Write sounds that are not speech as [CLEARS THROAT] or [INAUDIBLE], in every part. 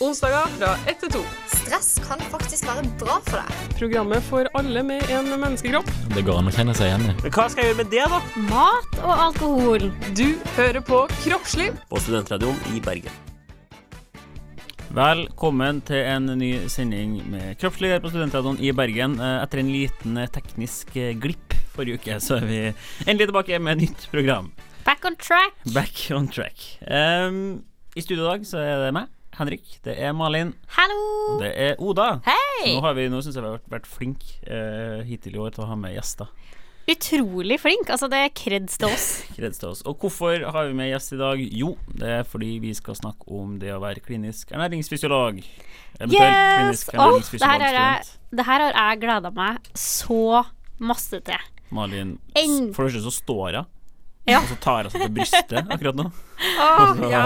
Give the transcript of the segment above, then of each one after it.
onsdager fra 1 til 2. Stress kan faktisk være bra for deg. Programmet for alle med en menneskekropp. Det går an å kjenne seg igjen i. Men hva skal jeg gjøre med det, da? Mat og alkohol. Du hører på Kroppslig. På Studentradioen i Bergen. Velkommen til en ny sending med Kroppslig her på Studentradioen i Bergen. Eh, Etter en liten eh, teknisk eh, glipp forrige uke, så er vi endelig tilbake med nytt program. Back on track. Back on track. Um, I studio i dag så er det meg, Henrik. Det er Malin. Hallo. Og det er Oda. Hei. Nå, har vi, nå syns jeg vi har vært, vært flinke eh, hittil i år til å ha med gjester. Utrolig flink. Altså, det er kreds til oss. [LAUGHS] Kreds til oss. Og hvorfor har vi med gjest i dag? Jo, det er fordi vi skal snakke om det å være klinisk ernæringsfysiolog. Eventuelt Yes! klinisk Åh, det her har jeg, ernæringsfysiologstudent. det her har jeg gleda meg så masse til. Malin, En- for det første så står hun, Ja. og så tar hun seg til brystet akkurat nå. [LAUGHS] Åh, [LAUGHS] Og så ja.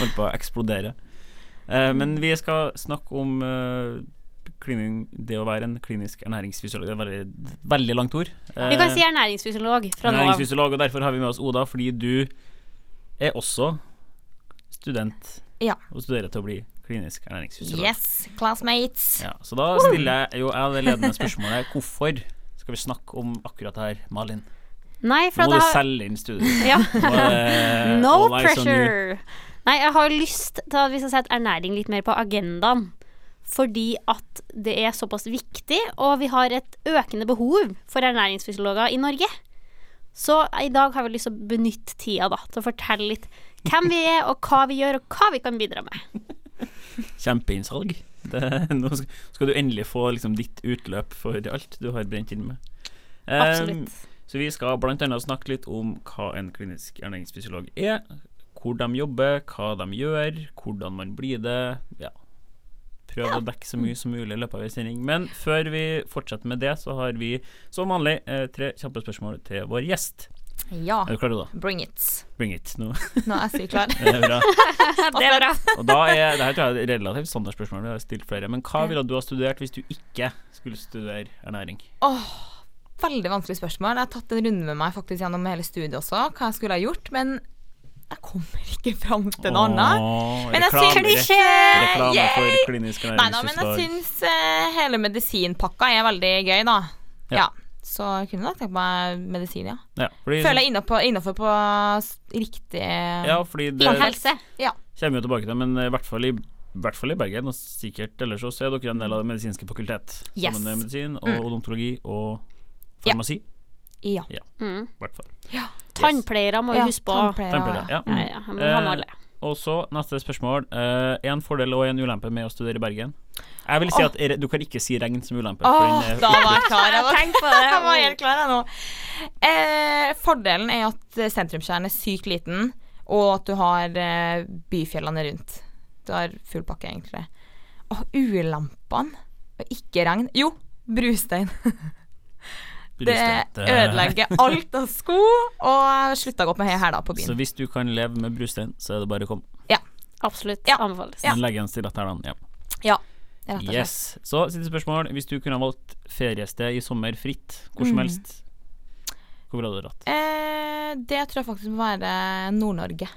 holder på å eksplodere. Eh, men vi skal snakke om eh, klining, det å være en klinisk ernæringsfysiolog. Det er veldig, veldig langt ord. Vi kan si ernæringsfysiolog fra nå av. og derfor har vi med oss Oda, fordi du er også student Ja. og studerer til å bli klinisk ernæringsfysiolog. Yes, classmates. Ja, så da stiller jeg jo jeg det ledende spørsmålet Hvorfor skal vi snakke om akkurat det her, Malin? Nei, Nå må du selge inn studiet. ja. Er [LAUGHS] No pressure. Sånn, pressure. Nei, jeg har lyst til at vi skal sette ernæring litt mer på agendaen. Fordi at det er såpass viktig, og vi har et økende behov for ernæringsfysiologer i Norge. Så i dag har vi lyst til å benytte tida da, til å fortelle litt hvem vi er, og hva vi gjør, og hva vi kan bidra med. [LAUGHS] Kjempeinnsalg. Nå skal- du endelig få liksom ditt utløp for alt du har brent inn med. Um, Absolutt. så vi skal annet snakke litt om hva en klinisk ernæringsfysiolog er, hvor de jobber, hva de gjør, hvordan man blir det. Ja. Prøve å dekke så mye som mulig i løpet av en sending. Men før vi fortsetter med det, så har vi som vanlig eh, tre kjappe spørsmål til vår gjest. Ja, Er du klar, da? bring it. Bring it. Nå Nå er jeg sykt klar. [LAUGHS] er det bra. [LAUGHS] Det er bra. Og da er, det her tror jeg er et relativt standardspørsmål, vi har stilt flere. Men hva ville du ha studert hvis du ikke skulle studere ernæring? Veldig vanskelig spørsmål. Jeg har tatt en runde med meg faktisk gjennom hele studiet også, hva jeg skulle ha gjort, men jeg kommer ikke fram til noe annet. Men jeg syns Klisjé! Reklame for klinisk Nei da, men jeg syns uh, hele medisinpakka er veldig gøy, da. Ja. Ja. Så jeg kunne nok tenkt meg medisin, ja. Ja, fordi, Føler jeg innenfor, innenfor på riktig ja, fordi det Tannhelse. kommer jo tilbake til, men i hvert fall i, i hvert fall i Bergen, og sikkert ellers også, er dere en del av det medisinske fakultet. Yes. Sammen med medisin og Mm. odontologi og Ja. farmasi. Ja. Mm. I hvert fall. Tannpleiere må vi Ja, huske på. tannpleiere, ja. Ja, ja, alle. Og så neste spørsmål. Eh, en fordel og en ulempe med å studere i Bergen? Jeg vil si at re- du kan ikke si regn som ulempe. den er- da var jeg [LAUGHS] klar. Jeg tenkte Tenk på det. [LAUGHS] jeg var helt klar nå. Eh, fordelen er at eh, sentrumskjernen er sykt liten, og at du har eh, byfjellene rundt. Du har full pakke, egentlig. Og ulempene Ikke regn. Jo, brustein. [LAUGHS] Det ødelegger alt av sko, og slutta å gå med høye hæler på Så hvis du kan leve med brustein, så er det bare å komme. Absolutt. Ja. Anbefales. Ja. Men legg igjen stiletthælene. Ja. Ja, rett og slett. Yes. Så siste spørsmål. Hvis du kunne ha valgt feriested i sommer fritt, hvor som Mm. helst, hvor ville du dratt? Eh, det tror jeg faktisk må være Nord-Norge.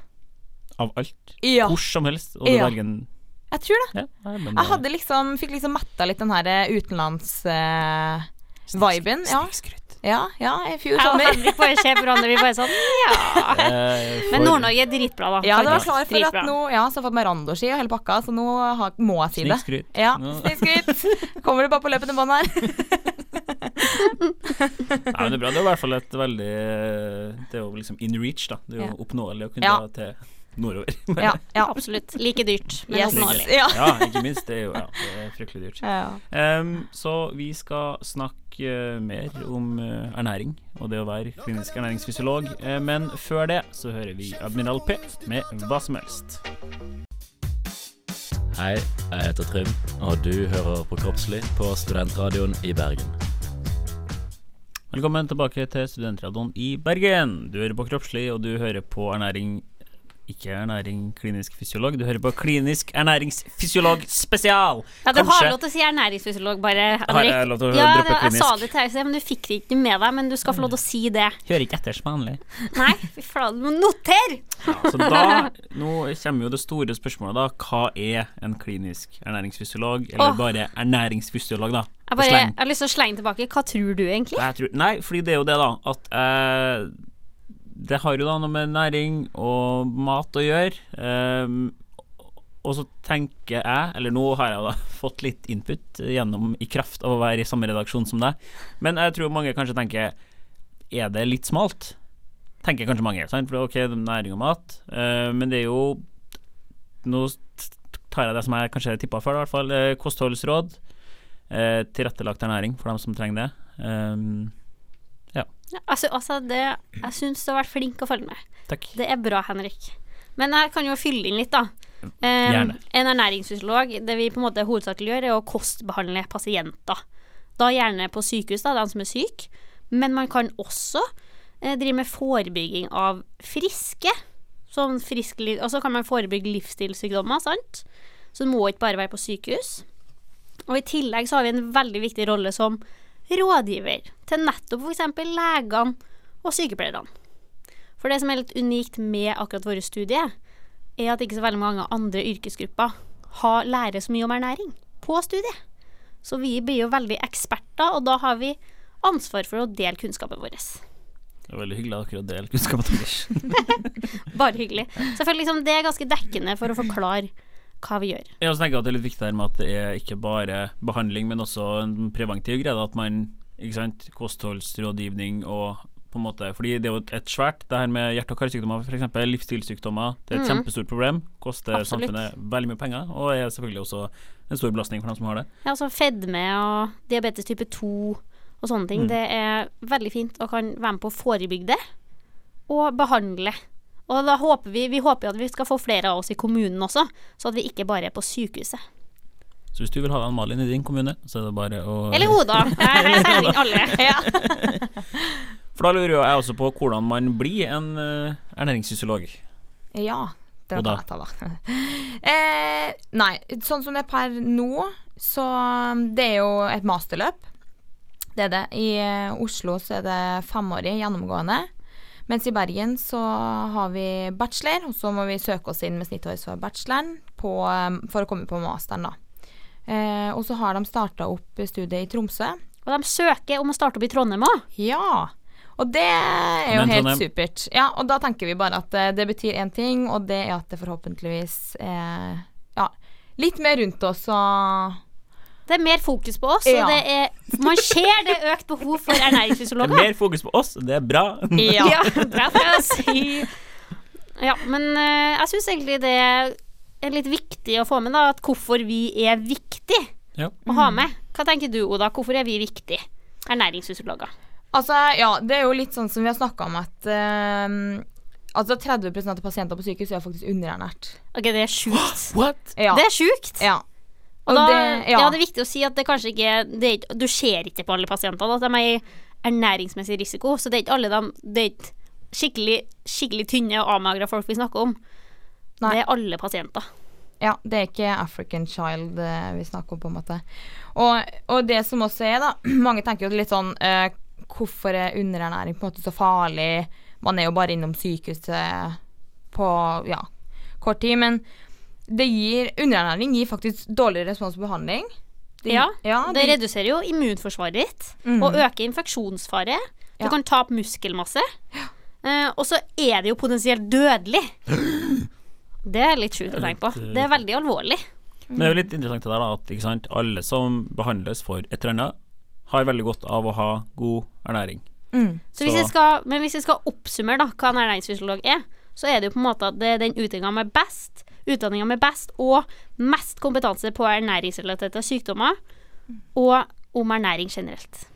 Av alt? Ja, Hvor som helst? Og det Ja. Bergen jeg tror det. ja, nei, men, Jeg hadde liksom, fikk liksom metta litt den her utenlands-viben. ja. Snikskryt. ja, ja, ja, i fjor Jeg og sommer. Henrik bare ser på hverandre, vi bare sånn ja. [LAUGHS] Eh, Men Nord-Norge er dritbra, da. Ja, det var klar for at nå Ja, så har jeg fått meg randoski og hele pakka, så nå har, må jeg si det. Snikskryt. Ja, snikskryt. Kommer du bare på løpende bånd her? [LAUGHS] Nei, men det er bra. Det er i hvert fall et veldig Det er jo liksom in reach, da. Det er jo oppnåelig å kunne Ja. dra til nordover. [LAUGHS] Ja, ja. Absolutt. Like dyrt, men Yes. oppnåelig. Ja. ja, ikke minst. Det er jo ja, det er fryktelig dyrt. Ja. Ehm, så vi skal snakke eh, mer om eh, ernæring og det å være klinisk ernæringsfysiolog. Eh, men før det så hører vi Admiral P med hva som helst. Hei, jeg heter Trym, og du hører på Kroppslig på Studentradioen i Bergen. Velkommen tilbake til Studentradioen i Bergen. Du hører på Kroppslig, og du hører på ernæring ikke ernæring klinisk fysiolog. Du hører på Klinisk ernæringsfysiolog spesial! Ja, du har lov til å si ernæringsfysiolog, bare. Har jeg lov til å ja, droppe jeg klinisk? sa det til deg, men du fikk det ikke med deg. Men du skal få lov til å si det. Hører ikke etter som vanlig. Nei, fy flate, du må notere! Ja, så da, nå kommer jo det store spørsmålet, da. Hva er en klinisk ernæringsfysiolog? Eller oh. bare ernæringsfysiolog, da? Jeg, bare, jeg har lyst til å slenge tilbake. Hva tror du egentlig? Jeg tror, nei, fordi det er jo det, da. At eh, det har jo da noe med næring og mat å gjøre. Um, og så tenker jeg, eller nå har jeg da [LAUGHS] fått litt input gjennom i kraft av å være i samme redaksjon som deg, men jeg tror mange kanskje tenker Er det litt smalt? Tenker kanskje mange. Sant? For ok, næring og mat, uh, men det er jo Nå tar jeg det som jeg kanskje tippa før, i hvert fall. eh, kostholdsråd. uh, tilrettelagt ernæring for dem som trenger det. Um, Ja, altså, altså det, jeg syns du har vært flink å følge med. takk. Det er bra, Henrik. Men jeg kan jo fylle inn litt, da. Um, En ernæringsfysiolog, det vi på en måte hovedsakelig gjør, er å kostbehandle pasienter. Da gjerne på sykehus, da, de som er syke. Men man kan også eh, drive med forebygging av friske. Sånn frisk, og så kan man forebygge livsstilssykdommer, sant. Så det må ikke bare være på sykehus. Og i tillegg så har vi en veldig viktig rolle som rådgiver til nettopp f.eks. legene og sykepleierne. For det som er litt unikt med akkurat våre studier, er at ikke så veldig mange andre yrkesgrupper har, lærer så mye om ernæring på studiet. Så vi blir jo veldig eksperter, og da har vi ansvar for å dele kunnskapen vår. Det er veldig hyggelig akkurat dere å dele kunnskapen deres. [LAUGHS] Bare hyggelig. Føler liksom det er ganske dekkende for å forklare hva vi gjør. Jeg også tenker at det er litt viktig her med at det er ikke bare behandling, men også en preventiv greie. At man, ikke sant, kostholdsrådgivning og på en måte Fordi det er jo et svært Det her med hjerte- og karsykdommer, f.eks. livsstilssykdommer, det er et mm. kjempestort problem. Koster Absolutt. samfunnet veldig mye penger, og er selvfølgelig også en stor belastning for dem som har det. Ja, altså fedme og diabetes type 2 og sånne ting, Mm. det er veldig fint og kan være med på å forebygge det og behandle. Og da håper vi, vi håper at vi skal få flere av oss i kommunen også, så at vi ikke bare er på sykehuset. Så hvis du vil ha Ann Malin i din kommune, så er det bare å Eller Oda. [LAUGHS] Jeg alle. Ja. For da lurer jo jeg også på hvordan man blir en uh, ernæringsfysiolog. Ja, det da? jeg tatt. da. eh, nei, sånn som det er per nå, så um, Det er jo et masterløp. Det er det. I eh, Oslo så er det femårig gjennomgående. Mens i Bergen så har vi bachelor, og så må vi søke oss inn med snittår for bacheloren på, um, for å komme på masteren, da. Eh, og så har de starta opp studiet i Tromsø. Og de søker om å starte opp i Trondheim òg. Ja. Og det er jo Men helt Trondheim- supert. Ja, og da tenker vi bare at eh, det betyr én ting, og det er at det forhåpentligvis er ja, litt mer rundt oss og Det er mer fokus på oss, Ja. og det er Man ser det er økt behov for Det er ernæringsfysiologer. mer fokus på oss, det er bra. Ja. Får jeg si. Ja, men eh, jeg syns egentlig det er litt viktig å få med, da, at hvorfor vi er viktig Ja. å ha med. Hva tenker du, Oda? Hvorfor er vi viktig? Ernæringsfysiologer. Altså, ja, det er jo litt sånn som vi har snakka om at uh, Altså 30 av pasienter på sykehus er faktisk underernært. Ok, det er sjukt. What? Ja. Det er sjukt. ja. Og da, det, ja. ja. det er viktig å si at det kanskje ikke det er, Du ser ikke på alle pasientene at de er i ernæringsmessig risiko, så det er ikke alle dem Det er ikke skikkelig, skikkelig tynne og avmagra folk vi snakker om. Nei. Det er alle pasienter. Ja, det er ikke African child eh, vi snakker om, på en måte. Og, og det som også er, da [CLEARS THROAT] Mange tenker jo litt sånn eh, Hvorfor er underernæring på en måte så farlig? Man er jo bare innom sykehuset på ja, kort tid. Men det gir underernæring gir faktisk dårlig respons på behandling. Det, Ja, ja Det det- reduserer jo immunforsvaret ditt mm. og øker infeksjonsfare. Du Ja. kan tape muskelmasse. Eh, og så er det jo potensielt dødelig. [GASPS] Det er litt sjukt å tenke på. Det er veldig alvorlig. Men det er jo litt interessant det der at ikke sant, alle som behandles for et eller annet, har veldig godt av å ha god ernæring. Mm. Så hvis jeg skal, men hvis jeg skal oppsummere da, hva en ernæringsfysiolog er, så er det jo på en måte at det er den utdanninga med best, utdanninga med best og mest kompetanse på ernæringsrelaterte sykdommer, og om ernæring generelt.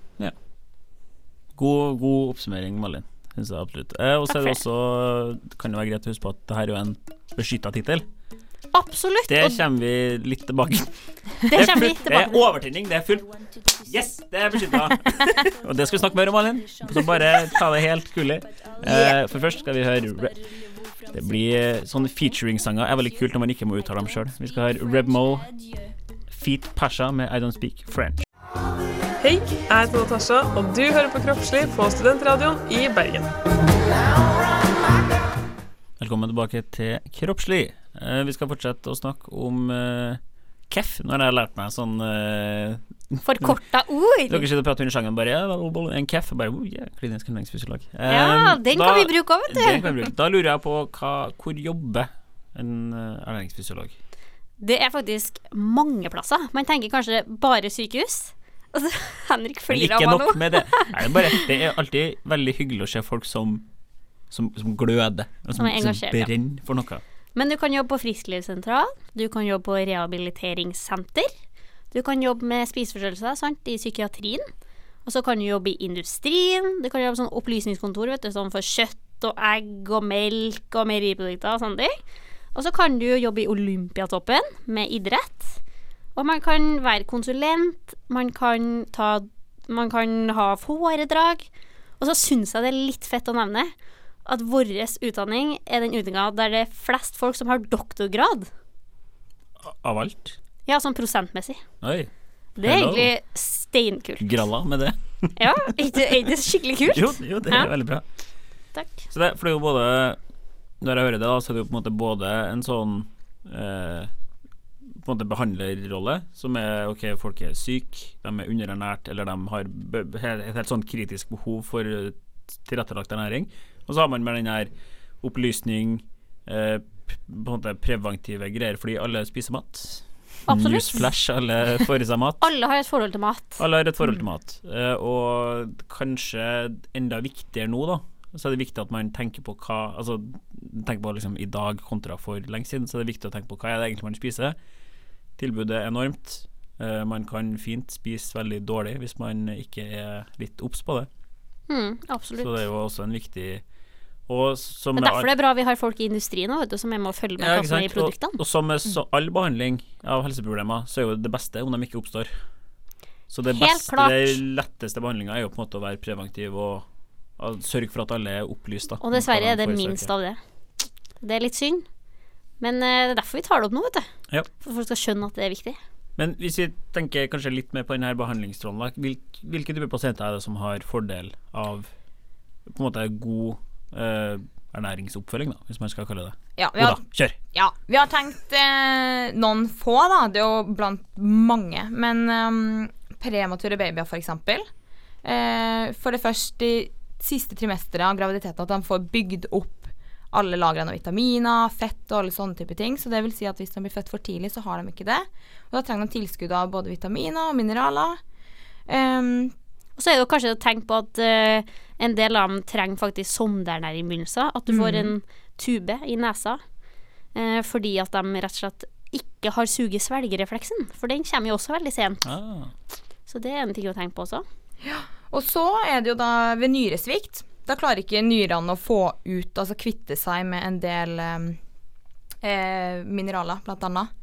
God, god oppsummering, Malin. Synes jeg absolutt. Eh, og så er det også Kan det være greit å huske på at det her er jo en beskytta tittel. Absolutt. Det kommer vi litt tilbake det vi fullt- Det er overtenning, det er fullt Yes, det er beskytta! [LAUGHS] og det skal vi snakke mer om, Malin. Så bare ta det helt kulig. Eh, for først skal vi høre Re Det blir eh, sånne featuring-sanger er veldig kult når man ikke må uttale dem sjøl. Vi skal ha Rebmo, Feet Pasha med I Don't Speak French. Hei, jeg heter Natasha, og du hører på Kroppslig på Studentradioen i Bergen. Velkommen tilbake til Kroppslig. Eh, vi skal fortsette å snakke om eh, KEF. Nå har jeg lært meg sånn uh, Forkorta ord. Dere sitter og prater under sangen bare ja, En KEF. og Bare, oh, yeah, klinisk ernæringsfysiolog. Um, Ja, den da- kan vi bruke òg, vet du. Da lurer jeg på hva, hvor jobber en eh, ernæringsfysiolog? Det er faktisk mange plasser. Man tenker kanskje bare sykehus. [LAUGHS] Altså, Henrik flirer av meg nok nå. med det. [LAUGHS] Nei, det, er bare, det er alltid veldig hyggelig å se folk som, som, som gløder, og som, Som som brenner for noe. Men du kan jobbe på frisklivssentral, du kan jobbe på rehabiliteringssenter, du kan jobbe med spiseforstyrrelser i psykiatrien, og så kan du jobbe i industrien, du kan jobbe sånn opplysningskontor, vet du, sånn for kjøtt og egg og melk og meieriprodukter og sånne ting. Og så kan du jobbe i Olympiatoppen med idrett. Og man kan være konsulent, man kan ta Man kan ha foredrag. Og så syns jeg det er litt fett å nevne at vår utdanning er den utdanninga der det er flest folk som har doktorgrad. Av alt. Ja, sånn prosentmessig. Oi. Det er Hello. egentlig steinkult. Gralla med det. [LAUGHS] Ja, er ikke det skikkelig kult? Jo, jo det er Ja. veldig bra. Takk. Så det, for det er jo både Når jeg hører det, da, så er det jo på en måte både en sånn eh, På en måte behandlerrolle, som er ok, folk er syke, de er underernært, eller de har et helt sånn kritisk behov for tilrettelagt ernæring. Og så har man med den her opplysning, eh, på en måte preventive greier, fordi alle spiser mat. Absolutt. Newsflash, alle får i seg mat. [LAUGHS] Alle har et forhold til mat. Alle har et forhold til mat. Eh, og kanskje enda viktigere nå, da, så er det viktig at man tenker på hva Altså tenker på liksom i dag kontra for lenge siden, så er det viktig å tenke på hva er det egentlig man spiser. Tilbudet er enormt. Eh, man kan fint spise veldig dårlig hvis man ikke er litt obs på det. Mm, Så det er jo også en viktig Og som Det er derfor det er bra vi har folk i industrien også, som er med å følge med Ja, hva som er i sant? Og, produktene. og som med så, all behandling av helseproblemer, så er jo det beste om de ikke oppstår. Så det Helt beste, klart. letteste behandlinga er jo på en måte å være preventiv og, og sørge for at alle er opplyst. Da, Og dessverre er det minst av det. Det er litt synd. Men eh, det er derfor vi tar det opp nå, vet du. Ja. For folk skal skjønne at det er viktig. Men hvis vi tenker kanskje litt mer på denne behandlingstråden, hvilke, hvilke typer pasienter er det som har fordel av på en måte god ernæringsoppfølging, da, hvis man skal kalle det Ja, vi har, Oda, kjør! ja, vi har tenkt eh, noen få, da. Det er jo blant mange. Men um, premature babyer, for eksempel. Eh, for det første i siste trimesteret av graviditeten at de får bygd opp alle lagrene av vitaminer, fett og alle sånne type ting. Så det vil si at hvis de blir født for tidlig, så har de ikke det. Og da trenger de tilskudd av både vitaminer og mineraler. Um, Og så er det jo kanskje å tenke på at uh, en del av dem trenger faktisk begynnelsen. At du får en tube i nesa uh, fordi at de rett og slett ikke har suge-svelgerefleksen. For den kommer jo også veldig sent. Ah, Så det er en ting å tenke på også. Og så er det jo da ved nyresvikt. Da klarer ikke nyrene å få ut, altså kvitte seg med en del eh, eh, mineraler, blant annet.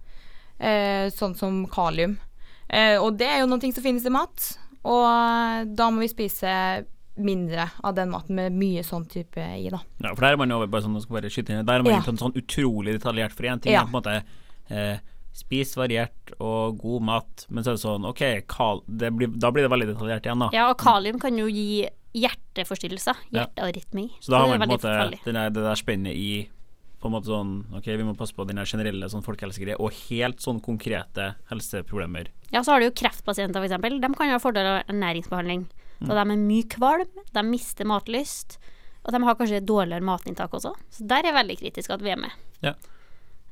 Eh, sånn som kalium. Eh, og det er jo noe som finnes i mat. Og eh, da må vi spise mindre av den maten med mye sånn type i, da. Ja, for der er man jo bare sånn, bare skyte inn, der er man Ja. sånn, sånn utrolig detaljert. For én ting Ja. er på en måte eh, Spis variert og god mat, men så er det sånn OK, kal, det blir, da blir det veldig detaljert igjen, da. Ja, og kalium kan jo gi hjerteforstyrrelser. Ja. Så da har man på en måte den der, det der spennet i på en måte sånn OK, vi må passe på den generelle sånn folkehelsegreia, og helt sånn konkrete helseproblemer. Ja, så har du jo kreftpasienter, f.eks. De kan jo ha fordel av ernæringsbehandling. Mm. De er mye kvalm, de mister matlyst, og de har kanskje dårligere matinntak også. Så der er veldig kritisk at vi er med. Ja.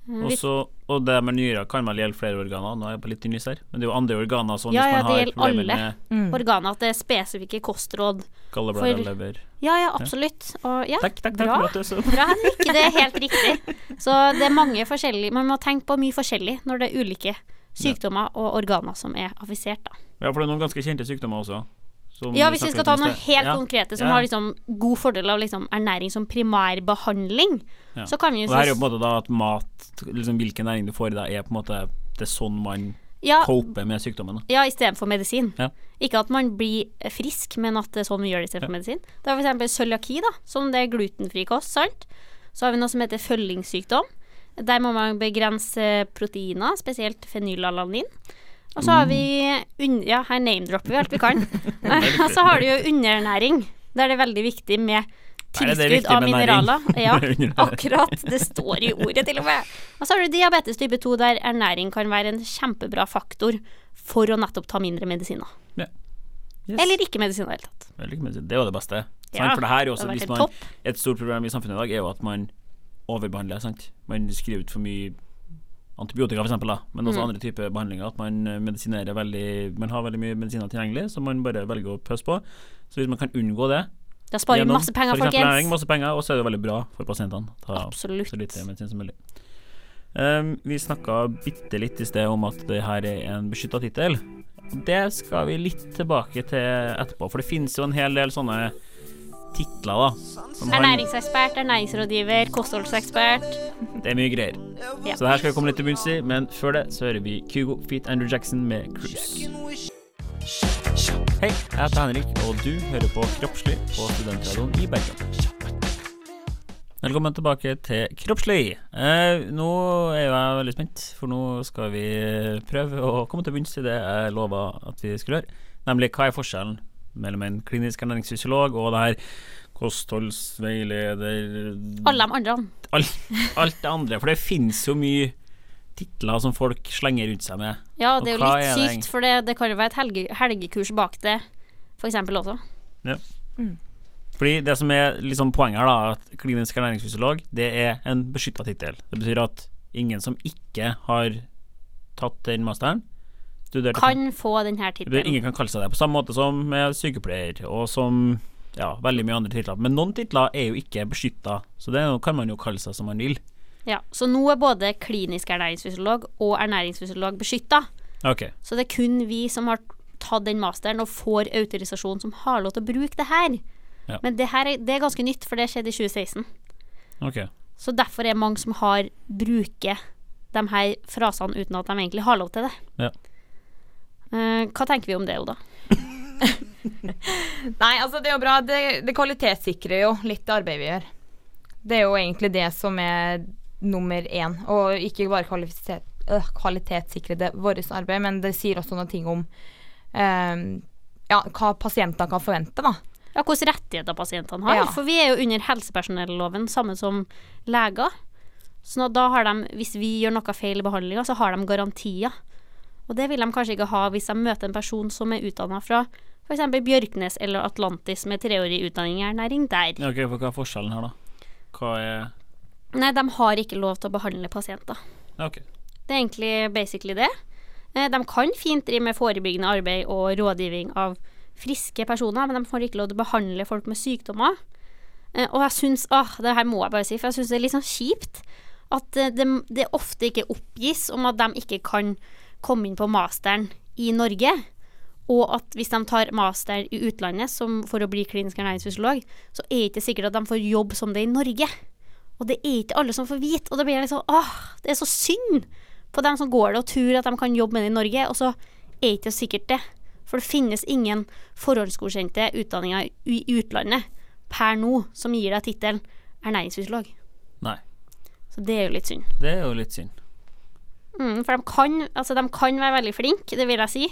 Eh, Og vi- så- og det med nyrer kan vel gjelde flere organer, nå er jeg på litt tynn her, men det er jo andre organer sånn Ja, hvis ja, man det gjelder alle. med Organer, at det er spesifikke kostråd. galleblader, For- lever Ja, ja, absolutt. Og ja, Takk, takk, takk bra. for så Bra, Henrik. Det er helt riktig. Så det er mange forskjellige Man må tenke på mye forskjellig når det er ulike sykdommer og organer som er affisert, da. Ja, for det er noen ganske kjente sykdommer også. Ja, hvis vi skal ta noe helt ja. konkrete som Ja. har liksom god fordel av liksom ernæring som primærbehandling, Ja. så kan vi Og jo det her er jo på en måte da at mat, liksom hvilken næring du får i deg, er på en måte Det er sånn man ja, coper med sykdommen. da. ja, istedenfor medisin. Ja. Ikke at man blir frisk, men at det er sånn vi gjør det istedenfor medisin. Det er f.eks. cøliaki, da, som det er glutenfri kost, sant. Så har vi noe som heter følgingssykdom. Der må man begrense proteiner, spesielt fenylalanin. Og så har vi un Ja, her name-dropper vi alt vi kan. [LAUGHS] [LAUGHS] Og så har du jo underernæring. Der det er veldig viktig med tilskudd av mineraler. [LAUGHS] Ja, akkurat. Det står i ordet, til og med. Og så har du diabetes type 2, der ernæring kan være en kjempebra faktor for å nettopp ta mindre medisiner. Yes. Eller ikke medisiner i det hele tatt. Det er jo det beste. Ja. For det her er det også hvis man. Et stort problem i samfunnet i dag er jo at man overbehandler. Sant? Man skriver ut for mye antibiotika, da, men også Mm. andre typer behandlinger. At man eh, medisinerer veldig Man har veldig mye medisiner tilgjengelig, så man bare velger å pøse på. Så hvis man kan unngå det Da sparer vi masse penger, for eksempel ernæring, masse penger, og så er det veldig bra for pasientene. Ta Absolutt. så lite medisin som mulig. Um, vi snakka bitte litt i sted om at det her er en beskytta tittel. Det skal vi litt tilbake til etterpå, for det finnes jo en hel del sånne titler, da. Ernæringsekspert, ernæringsrådgiver, kostholdsekspert. Det er mye greier. Ja. Så det her skal vi komme litt til bunns i, men før det så hører vi Kygo Feet Andrew Jackson med Cruise. Hei, jeg heter Henrik, og du hører på Kroppslig på Studentradioen i Bergen. Velkommen tilbake til Kroppslig. Eh, nå er jeg veldig spent, for nå skal vi prøve å komme til bunns i det jeg lova at vi skulle gjøre. Nemlig hva er forskjellen mellom en klinisk ernæringsfysiolog og det her kostholdsveileder Alle de andre. alt, alt det andre. For det finnes jo mye titler som folk slenger rundt seg med. Ja, det er jo litt er sykt, for det, det kan jo være et helge, helgekurs bak det, eksempel også. Fordi det som er liksom poenget her, da, at klinisk ernæringsfysiolog, det er en beskytta tittel. Det betyr at ingen som ikke har tatt den masteren, studert Kan få denne tittelen. Ingen kan kalle seg det, på samme måte som med sykepleier, og som ja, veldig mye andre titler. Men noen titler er jo ikke beskytta, så det kan man jo kalle seg som man vil. Ja, så nå er både klinisk ernæringsfysiolog og ernæringsfysiolog beskytta. Ok, Så det er kun vi som har tatt den masteren og får autorisasjon, som har lov til å bruke det her. Ja. Men det her er, det er ganske nytt, for det skjedde i 2016. ok. Så derfor er det mange som har bruker de her frasene uten at de egentlig har lov til det. Ja. Eh, hva tenker vi om det, Oda? [LAUGHS] Nei, altså det er jo bra. Det, det kvalitetssikrer jo litt det arbeidet vi gjør. Det er jo egentlig det som er nummer én, og ikke bare kvalifiser- øh, kvalitetssikre det vårt arbeid, men det sier også noen ting om øh, ja, hva pasienter kan forvente, da. Ja, hvilke rettigheter pasientene har. Ja. For vi er jo under helsepersonelloven, samme som leger. Så nå, da har de, hvis vi gjør noe feil i behandlinga, så har de garantier. Og det vil de kanskje ikke ha hvis de møter en person som er utdanna fra f.eks. Bjørknes eller Atlantis med treårig utdanning i ernæring der. Ja, ok, for Hva er forskjellen her, da? Hva er Nei, de har ikke lov til å behandle pasienter. Okay. ok. Det er egentlig basically det. Eh, De kan fint drive med forebyggende arbeid og rådgivning av friske personer, men de får ikke lov til å behandle folk med sykdommer. Eh, Og jeg syns ah, Det her må jeg bare si, for jeg syns det er litt sånn kjipt at eh, det, det ofte ikke oppgis om at de ikke kan komme inn på masteren i Norge. Og at hvis de tar master i utlandet som for å bli klinisk ernæringsfysiolog, så er det ikke sikkert at de får jobb som det i Norge. Og det er ikke alle som får vite, og det blir sånn åh, det er så synd på dem som går det og tror at de kan jobbe med det i Norge, og så er det ikke sikkert det. For det finnes ingen forhåndsgodkjente utdanninger i utlandet per nå som gir deg tittelen ernæringsfysiolog. Nei, Så det er jo litt synd. det er jo litt synd. Mm, for de kan, altså de kan være veldig flinke, det vil jeg si.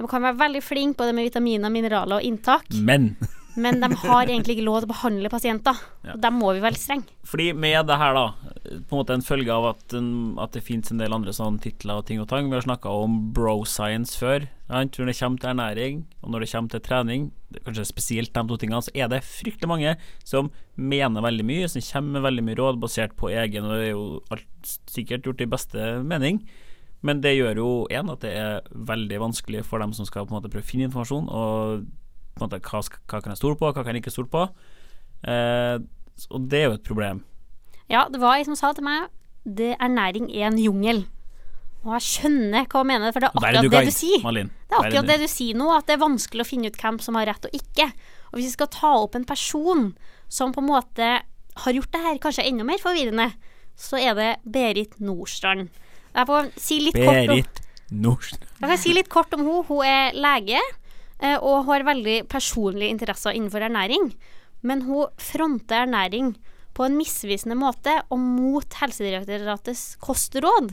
De kan være veldig flinke både med vitaminer, mineraler og inntak, Men men de har egentlig ikke lov til å behandle pasienter. Ja. Og der må vi være litt strenge. fordi med det her, da, på en måte en følge av at, at det finnes en del andre sånne titler og ting og tang Vi har snakka om bro science før. Sant? Når det kommer til ernæring, og når det kommer til trening, kanskje spesielt de to tingene, så er det fryktelig mange som mener veldig mye, som kommer med veldig mye råd basert på egen, og det er jo alt sikkert gjort i beste mening. Men det gjør jo én at det er veldig vanskelig for dem som skal på en måte prøve å finne informasjon, og på en måte hva, hva kan jeg stole på, hva kan jeg ikke stole på. Eh, og det er jo et problem. Ja, det var ei som sa til meg det ernæring er en jungel. Og jeg skjønner hva hun mener, for det er akkurat du det du sier. Malin. Det er akkurat det du sier nå, at det er vanskelig å finne ut hvem som har rett og ikke. Og hvis vi skal ta opp en person som på en måte har gjort det her kanskje enda mer forvirrende, så er det Berit Nordstrand. Jeg får si litt kort om Nordstrand. jeg kan si litt kort om henne. Hun er lege og har veldig personlige interesser innenfor ernæring. Men hun fronter ernæring på en misvisende måte og mot Helsedirektoratets kostråd.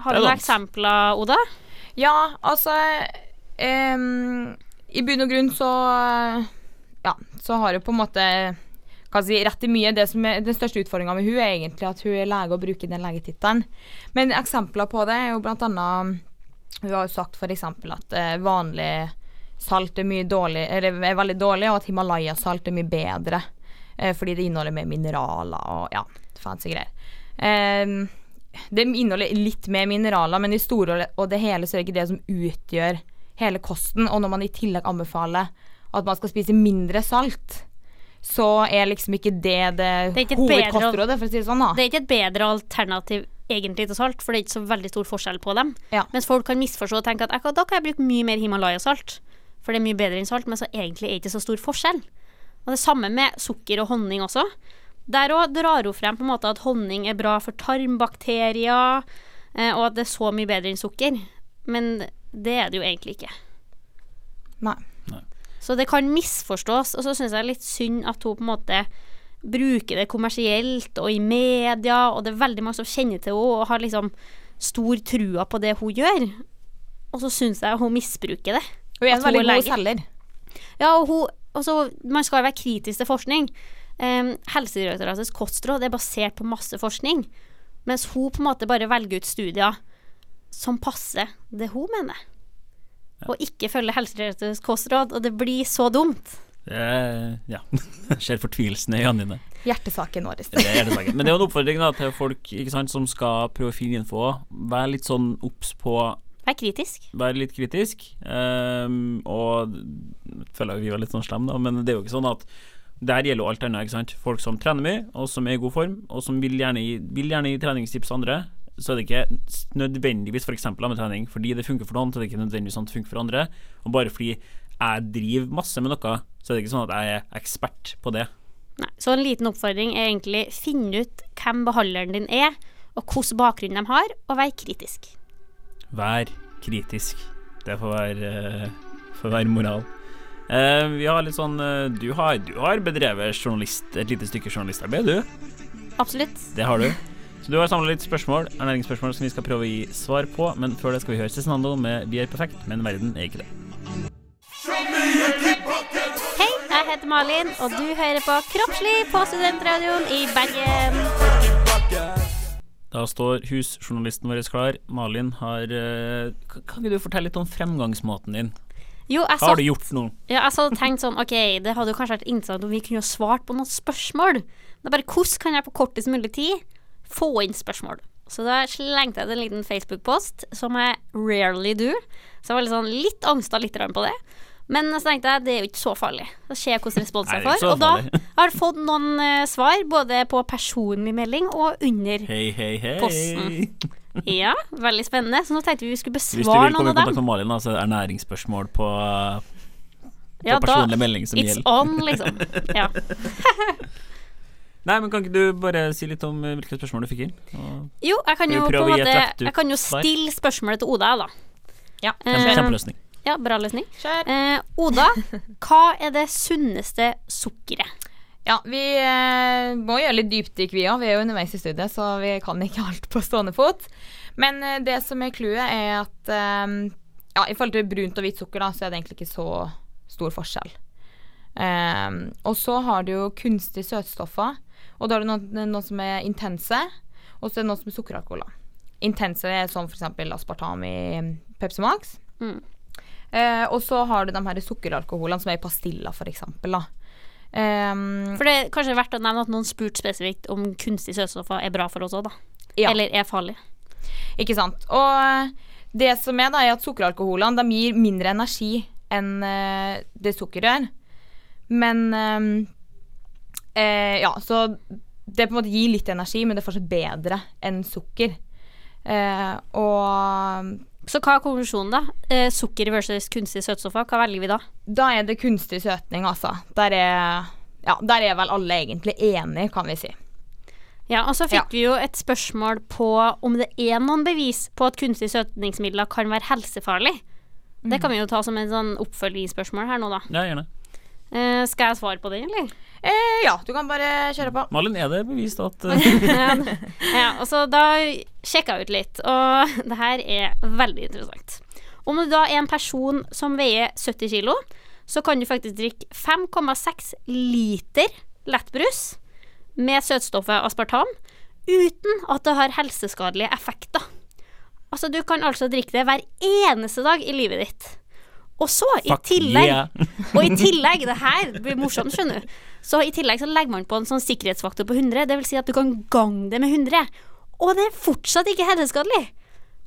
Har du noen eksempler, Oda? Ja, altså um, I bunn og grunn så Ja, så har hun på en måte kan si, rett i mye. Det som er Den største utfordringa med hun er egentlig at hun er lege og bruker den legetittelen. Men eksempler på det er jo blant annet Hun har jo sagt f.eks. at eh, vanlig salt er dårlig, eller er veldig dårlig, og at Himalaya-salt er mye bedre. Eh, fordi det inneholder mer mineraler og ja, fancy greier. Em, det inneholder litt mer mineraler, men i store og det hele så er det ikke det som utgjør hele kosten. Og når man i tillegg anbefaler at man skal spise mindre salt, så er liksom ikke det det, Det hovedkostrådet, for å si det sånn. da. Det er ikke et bedre alternativ egentlig til salt, for det er ikke så veldig stor forskjell på dem. Ja. Mens folk kan misforstå og tenke at da kan jeg bruke mye mer Himalaya-salt, for det er mye bedre enn salt, men så egentlig er det ikke så stor forskjell. Og det samme med sukker og honning også. Der òg drar hun frem på en måte at honning er bra for tarmbakterier, eh, og at det er så mye bedre enn sukker. Men det er det jo egentlig ikke. Nei. Så det kan misforstås, og så syns jeg det er litt synd at hun på en måte bruker det kommersielt og i media, og det er veldig mange som kjenner til henne og har liksom stor trua på det hun gjør. Og så syns jeg hun misbruker det. Hun er en veldig god selger. Ja, og hun også, Man skal jo være kritisk til forskning. Um, Helsedirektoratets kostråd er basert på masse forskning, mens hun på en måte bare velger ut studier som passer det hun mener. Og ikke følger Helsedirektoratets kostråd, og det blir så dumt. Er- ja. Ser fortvilelsen i øynene dine. Hjertesaken vår. Det. Men det er jo en oppfordring da, til folk ikke sant, som skal prøve å finne info. Vær litt sånn obs på Vær kritisk. Vær litt kritisk. Um, og føler jeg vi var litt sånn slemme, da, men det er jo ikke sånn at der gjelder jo alt annet. ikke sant? Folk som trener mye, og som er i god form, og som vil gjerne gi, vil gjerne gi treningstips til andre. Så er det ikke nødvendigvis f.eks. med trening. Fordi det funker for noen, så er det ikke nødvendigvis sånn at det funker for andre. Og bare fordi jeg driver masse med noe, så det er ikke sånn at jeg er ekspert på det. Nei. Så en liten oppfordring er egentlig finne ut hvem behandleren din er, og hvilken bakgrunn de har, og vær kritisk. Vær kritisk. Det får være, eh, får være moral. Eh, vi har litt sånn eh, du, har, du har bedrevet journalist, et lite stykke journalistarbeid, du. Absolutt. Det har du. Så du har samla litt spørsmål, ernæringsspørsmål som vi skal prøve å gi svar på. Men før det skal vi høre Cezinando med 'Vi er perfekt', men verden er ikke det. Heter Malin, og du hører på Kroppslig på Studentradioen i Bergen. Da står husjournalisten vår klar. Malin har eh, Kan ikke du fortelle litt om fremgangsmåten din? Jo, jeg Hva har du gjort nå? ja, jeg hadde tenkt sånn Ok, det hadde jo kanskje vært interessant om vi kunne svart på noen spørsmål. Det er bare hvordan kan jeg på kortest mulig tid få inn spørsmål? Så da slengte jeg ut en liten Facebook-post, som jeg rarely do. Så jeg var litt sånn litt angsta litt på det. Men så tenkte jeg det er jo ikke så farlig. Da ser jeg hvordan responsen jeg det får. Og da [LAUGHS] har jeg fått noen uh, svar, både på personlig melding og under. Hei, hei, hei. Posten. [LAUGHS] Ja, veldig spennende. Så nå tenkte vi vi skulle besvare noen av dem. Hvis du vil komme i kontakt med Malin, da, så er det ernæringsspørsmål på, på Ja, da- personlig melding som It's gjelder. on, liksom. [LAUGHS] Ja. Nei, men kan ikke du bare si litt om eh, hvilke spørsmål du fikk inn? Og Jo, jeg kan jo på en måte Jeg kan jo stille spørsmålet til Oda, da. Ja, Eh, Kjempe, kjempeløsning. Ja, bra løsning. Kjør. Eh, Oda, [LAUGHS] hva er det sunneste sukkeret? Ja, vi eh, må gjøre litt dypdykk, vi òg. Vi er jo underveis i studiet, så vi kan ikke alt på stående fot. Men eh, det som er clouet, er at eh, ja, i forhold til brunt og hvitt sukker, da, så er det egentlig ikke så stor forskjell. Eh, og så har du jo kunstige søtstoffer, og da har du noen, noen som er intense, og så er det noen som er sukkeralkoholer. Intense er sånn f.eks. aspartam i Pepsi Max. Mm. Eh, og så har du de her sukkeralkoholene som er i pastiller, f.eks. Um, For det er kanskje verdt å nevne at noen spurte spesifikt om kunstige søtstoffer er bra for oss òg, da. Ja. Eller er farlig. Ikke sant. Og det som er, da, er at sukkeralkoholene de gir mindre energi enn eh, det sukker gjør. Men um, eh, Ja, så det på en måte gir litt energi, men det er fortsatt bedre enn sukker. Eh, og Så hva er konklusjonen, da? Eh, sukker versus kunstig søtstoffer, hva velger vi da? da er det kunstig søtning, altså. Der er, ja, der er vel alle egentlig enige, kan vi si. Ja, og så fikk Ja. vi jo et spørsmål på om det er noen bevis på at kunstige søtningsmidler kan være helsefarlig. Det kan vi jo ta som en sånn oppfølgingsspørsmål her nå, da. Ja, gjerne. Eh, skal jeg svare på den, eller? Eh, ja, du kan bare kjøre på. Malin, er det bevist at [LAUGHS] eh, ja, ja, og så da sjekka jeg ut litt, og [LAUGHS] det her er veldig interessant. Om du da er en person som veier 70 kilo, så kan du faktisk drikke 5,6 liter lettbrus med søtstoffet aspartam uten at det har helseskadelige effekter. Altså, du kan altså drikke det hver eneste dag i livet ditt. Og så, i Fuck tillegg yeah. [LAUGHS] og i tillegg, det her blir morsomt, skjønner du. Så i tillegg så legger man på en sånn sikkerhetsfaktor på 100. Det vil si at du kan gange det med 100. Og det er fortsatt ikke helseskadelig.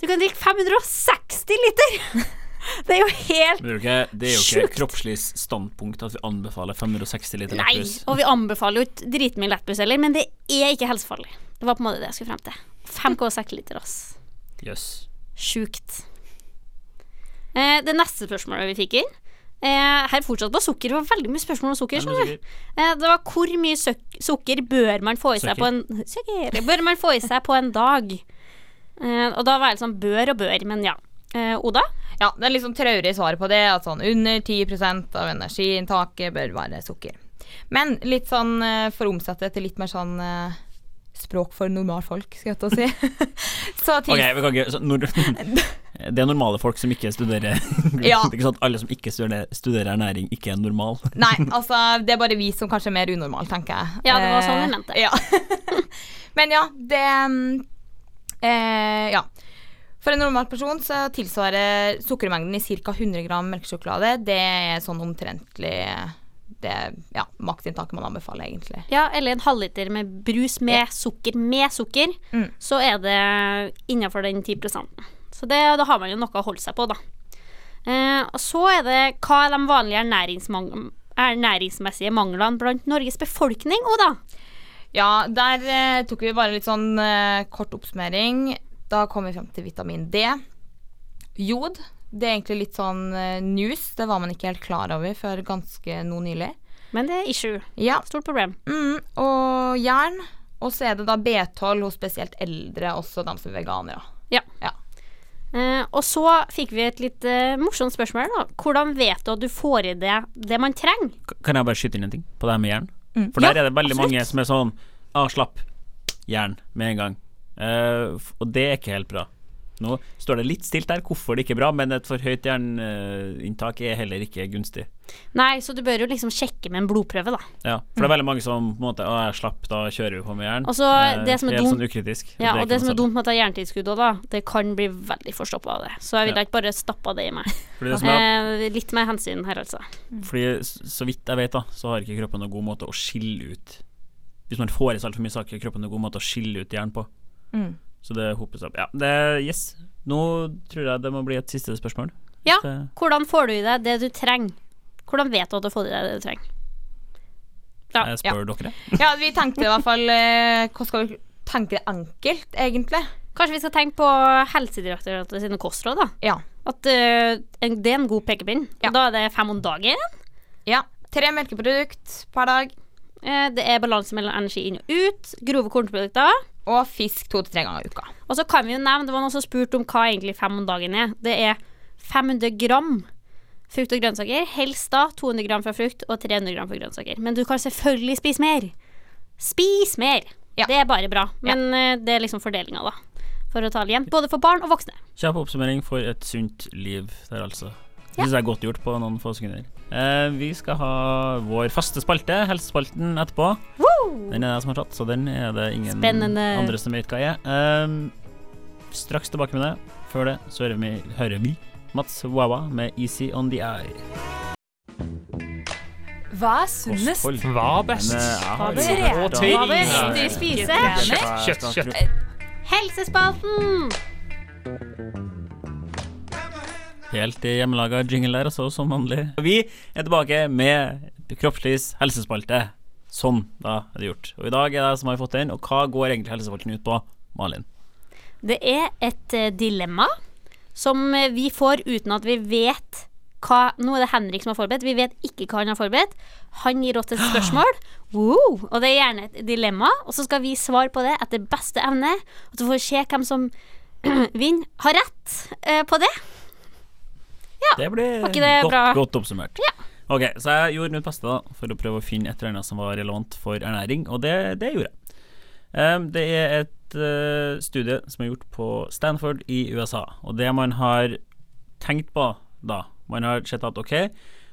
Du kan drikke 560 liter. [LAUGHS] Det er jo helt Det er jo ikke, det er jo ikke Sjukt. kroppslig standpunkt at vi anbefaler 560 liter Nei, lettbrus. og vi anbefaler jo ikke dritmye lettbrus heller, men det er ikke helsefarlig. Det var på en måte det jeg skulle frem til. 5,6 liter, ass. Jøss. Sjukt. Eh, det neste spørsmålet vi fikk inn eh, Her fortsatt på sukker. Det var veldig mye spørsmål om sukker. Er det. Eh, det var hvor mye suk sukker bør man få i seg Sukker. på en Sukker Bør man få i seg på en dag? Eh, og da var det sånn bør og bør, men ja. Eh, Oda? Ja, det er sånn traurig svar på det, at sånn under 10% av energiinntaket bør være sukker. Men litt sånn eh, for å omsette til litt mer sånn språk for normalfolk, skal jeg [LAUGHS] til å si. Så okay, Ok, vi kan ikke så, når, [LAUGHS] Det er normale folk som ikke studerer [LAUGHS] Ja. Det er ikke sånn at alle som ikke studerer, studerer ernæring, ikke er normal. [LAUGHS] Nei, altså det er bare vi som kanskje er mer unormale, tenker jeg. Ja, det var sånn vi Eh, mente. Ja. [LAUGHS] Men ja, det eh, Ja. For en normal person så tilsvarer sukkermengden i ca. 100 gram melkesjokolade. Det er sånn omtrentlig det ja, maktinntaket man anbefaler, egentlig. Ja, eller en halvliter med brus med sukker. Med sukker, Mm. så er det innafor den 10 Så det, da har man jo noe å holde seg på, da. Eh, og så er det hva er de vanlige ernæringsmessige manglene blant Norges befolkning, Oda? Ja, der eh, tok vi bare litt sånn eh, kort oppsummering. Da kom vi frem til vitamin D. Jod. Det er egentlig litt sånn eh, news. Det var man ikke helt klar over før ganske noe nylig. Men det er issue. Ja. Stort problem. Mm, og jern. Og så er det da B12 hos spesielt eldre, også de som er veganere. Eh, og så fikk vi et litt eh, morsomt spørsmål. da Hvordan vet du at du får i deg det man trenger? K- Kan jeg bare skyte inn en ting på det her med jern? Mm. For der Ja, er det veldig absolutt. mange som er sånn ah, slapp jern med en gang. Eh, og det er ikke helt bra. Nå står det litt stilt der hvorfor det ikke er bra, men et for høyt jerninntak er heller ikke gunstig. Nei, så du bør jo liksom sjekke med en blodprøve, da. Ja, for det er veldig mange som på en måte Å, jeg slapp, da kjører vi på med jern. Og så Eh, det som er er dumt- sånn ukritisk. Ja, og det som er dumt med at det er jerntilskudd òg, da, det kan bli veldig forstoppa av det. Så jeg ville Ja. ikke bare stappa det i meg. Fordi, det som er, Eh, litt mer hensyn her, altså. fordi så vidt jeg vet, da, så har ikke kroppen noen god måte å skille ut Hvis man får i seg altfor mye, har ikke kroppen noen god måte å skille ut jern på. Mm. Så det hopes opp. Ja, det Yes. Nå tror jeg det må bli et siste spørsmål. Ja, hvordan får du i deg det du trenger? Hvordan vet du at du får i deg det du trenger? Ja, jeg spør dere. Ja, vi tenkte i hvert fall eh, Hvordan skal vi tenke det enkelt, egentlig? Kanskje vi skal tenke på Helsedirektoratet sine kostråd, da. Ja. At uh, en, det er en god pekepinn. Ja. Og Da er det fem om dagen. ja. Tre melkeprodukt per dag. Eh, det er balanse mellom energi inn og ut. Grove kornprodukter. Og fisk to til tre ganger i uka. Og så kan vi jo nevne, det var noen som spurte om hva egentlig fem om dagen er. Det er 500 gram frukt og grønnsaker. Helst da 200 gram fra frukt og 300 gram fra grønnsaker. Men du kan selvfølgelig spise mer. Spis mer. Ja. Det er bare bra. Men ja. det er liksom fordelinga, da. For å ta det igjen. Både for barn og voksne. Kjapp oppsummering for et sunt liv der, altså. Det syns jeg er godt gjort på noen få sekunder. Eh, vi skal ha vår faste spalte, helsespalten, etterpå. Den er det jeg som har tatt, så den er det ingen Spennende. andre som vet hva er. Eh, straks tilbake med det. Før det så hører vi, hører vi Mats Wawa med 'Easy On The Eye'. Hva er sunnest? Hva er best? Jeg har Hva er er ja. spise? Kjøtt, kjøtt, kjøtt. Helsespalten! Helt i hjemmelaga jingle der, altså, som vanlig. Vi er tilbake med Kroppslivs helsespalte. Sånn, da er det gjort. Og i dag er det jeg som har fått den, og hva går egentlig helsespalten ut på, Malin? Det er et eh, dilemma som eh, vi får uten at vi vet hva Nå er det Henrik som har forberedt. Vi vet ikke hva han har forberedt. Han gir oss et [GASPS] spørsmål, wow, og det er gjerne et dilemma. Og så skal vi svare på det etter beste evne. Og så får vi se hvem som [CLEARS THROAT] vinner. Har rett eh, på det. Det blir det godt, godt oppsummert. Ok, så jeg gjorde mitt beste da for å prøve å finne et eller annet som var relevant for ernæring, og det, det gjorde jeg. Um, det er et uh, studie som er gjort på Stanford i USA, og det man har tenkt på da Man har sett at ok,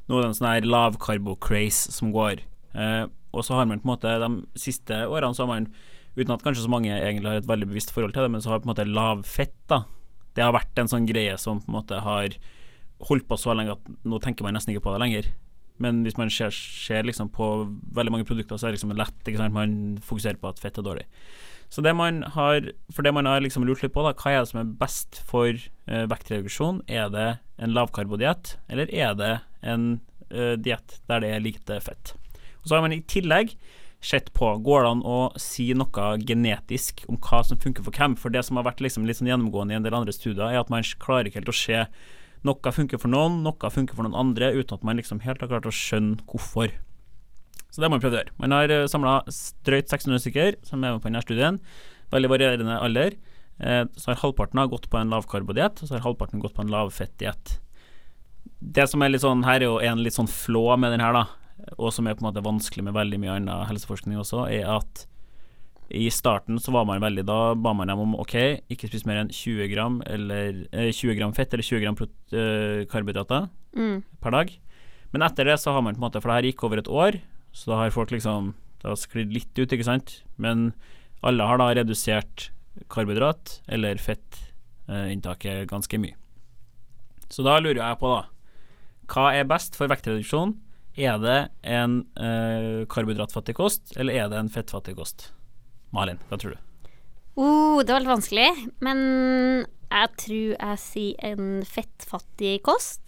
nå er det en sånn her lavkarbo-craze som går, uh, og så har man på en måte de siste årene så har man, uten at kanskje så mange egentlig har et veldig bevisst forhold til det, men så har på en måte lavfett da Det har vært en sånn greie som på en måte har holdt på så lenge at nå tenker man nesten ikke på det lenger. Men hvis man ser, ser liksom på veldig mange produkter, så er det liksom lett? Man fokuserer på at fett er dårlig. Så det man har For det man har liksom lurt litt på, da, hva er det som er best for eh, vektreduksjon? Er det en lavkarbodiett, eller er det en eh, diett der det er lite fett? Og så har man i tillegg sett på Går det an å si noe genetisk om hva som funker for hvem? For det som har vært liksom litt sånn gjennomgående i en del andre studier, er at man klarer ikke helt å se noe funker for noen, noe funker for noen andre, uten at man liksom helt har klart å skjønne hvorfor. Så det har man prøvd å gjøre. Man har samla drøyt 600 stykker som er med på denne studien. Veldig varierende alder. Eh, så har halvparten gått på en lavkarbodiett, og så har halvparten gått på en lavfettdiett. Det som er litt sånn her, er jo en litt sånn flå med den her, da, og som er på en måte vanskelig med veldig mye annen helseforskning også, er at i starten så var man veldig Da ba man dem om OK, ikke spis mer enn 20 gram, eller, eh, 20 gram fett eller 20 gram eh, karbohydrater Mm. per dag. Men etter det så har man på en måte For det her gikk over et år, så da har folk liksom Det har sklidd litt ut, ikke sant. Men alle har da redusert karbohydrat eller fettinntaket ganske mye. Så da lurer jeg på, da Hva er best for vektreduksjon? Er det en eh, karbohydratfattig kost, eller er det en fettfattig kost? Malin, hva tror du? Oh, det var litt vanskelig, men jeg tror jeg sier en fettfattig kost.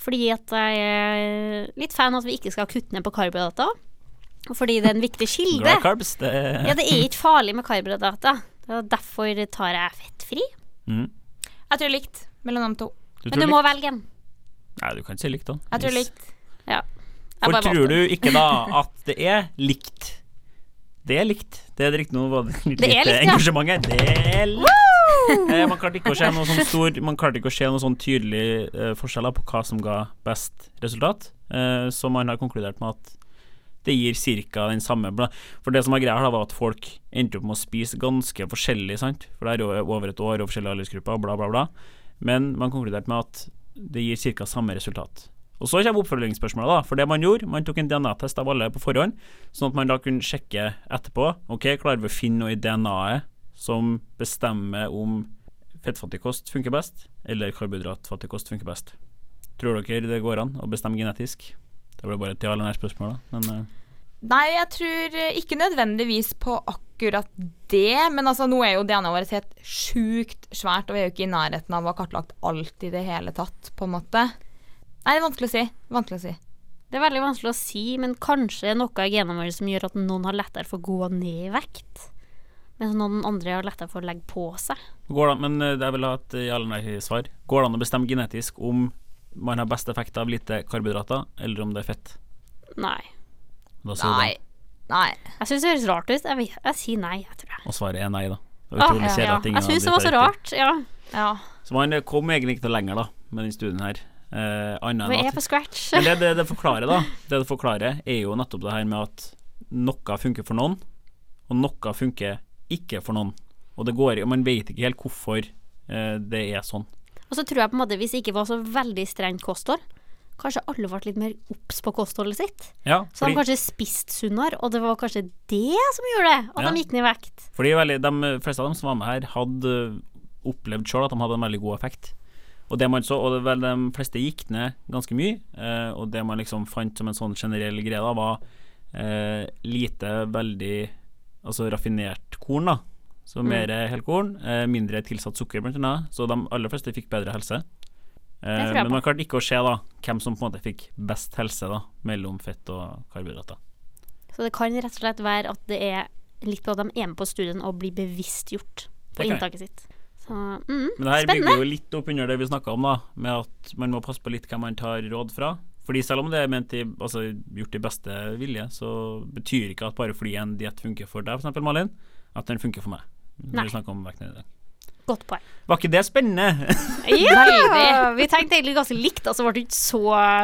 Fordi at jeg er litt fan av at vi ikke skal kutte ned på karbohydrater. Fordi det er en viktig kilde. Carbs, det Ja, det er ikke farlig med karbohydrater. Derfor tar jeg fettfri. mm. Jeg tror likt mellom de to. du Men du du må velge en. Nei, du kan ikke si likt, da. Jeg tror likt. Ja. Jeg For tror du ikke da at det er likt? Det er likt. Det er riktig, noe det litt Det er likt, engasjement her. Det er likt. Eh, man klarte ikke å se noe sånn stor Man klarte ikke å se noen sånn tydelige eh, forskjeller på hva som ga best resultat. Eh, så man har konkludert med at det gir ca. den samme bla- For det som var greia her, da, var at folk endte opp med å spise ganske forskjellig, sant. For det er jo over et år og forskjellige aldersgrupper, bla, bla, bla. Men man konkluderte med at det gir ca. samme resultat. Og så kommer oppfølgingsspørsmålet, da. For det man gjorde, man tok en DNA-test av alle på forhånd, sånn at man da kunne sjekke etterpå. Ok, klarer vi å finne noe i DNA-et som bestemmer om fettfattig kost funker best, eller karbohydratfattig kost funker best? Tror dere det går an å bestemme genetisk? Det ble bare et ja eller nei-spørsmål, da. Men eh, Nei, jeg tror eh, ikke nødvendigvis på akkurat det, men altså nå er jo DNA-et vårt helt sjukt svært, og vi er jo ikke i nærheten av å ha kartlagt alt i det hele tatt, på en måte. Nei, det er vanskelig å si. Vanskelig å si. Det er veldig vanskelig å si, men kanskje noe i genene våre som gjør at noen har lettere for å gå ned i vekt. Mens noen andre har lettere for å legge på seg. går det men eh, jeg vil ha et ja eller nei-svar. Går det an å bestemme genetisk om man har best effekt av lite karbohydrater, eller om det er fett? Nei. Nei. Nei. Jeg syns det høres rart ut. Jeg, jeg sier nei, jeg tror jeg. Og svaret er nei, da. Ah, ja, ja. Jeg syns det var så rart. Ja. Ja. Så man kom egentlig ikke til lenger da med den studien her. Eh, annet Vi enn er at på scratch. Men det, det det forklarer, da, det det forklarer, er jo nettopp det her med at noe funker for noen, og noe funker ikke for noen. Og det går man vet ikke helt hvorfor uh, det er sånn. Og så tror jeg på en måte hvis det ikke var så veldig strengt kosthold, kanskje alle ble litt mer obs på kostholdet sitt. Ja, Så de fordi, kanskje spiste sunnere, og det var kanskje det som gjorde det, at Ja. de gikk ned i vekt. fordi veldig, de fleste av dem som var med her, hadde opplevd sjøl at de hadde en veldig god effekt. Og det man så, og vel, de fleste gikk ned ganske mye, eh, og det man liksom fant som en sånn generell greie, da, var eh, lite veldig altså raffinert korn, da. Så mer helkorn, eh, mindre tilsatt sukker, blant annet. Så de aller fleste fikk bedre helse. Eh, men man klarte ikke å se da hvem som på en måte fikk best helse da mellom fett og karbohydrater. Så det kan rett og slett være at det er litt på at de er med på studien og blir bevisstgjort på inntaket sitt. Så mm, Men det her spennende. bygger jo litt opp under det vi snakka om, da, med at man må passe på litt hvem man tar råd fra. Fordi selv om det er ment i, altså, gjort i beste vilje, så betyr ikke at bare fordi en diett funker for deg, f.eks. Malin, at den funker for meg. Når Nei. vi snakker om vekten i dag. Godt poeng. Var ikke det spennende? Ja, [LAUGHS] vi tenkte egentlig ganske likt, altså så ble det ikke så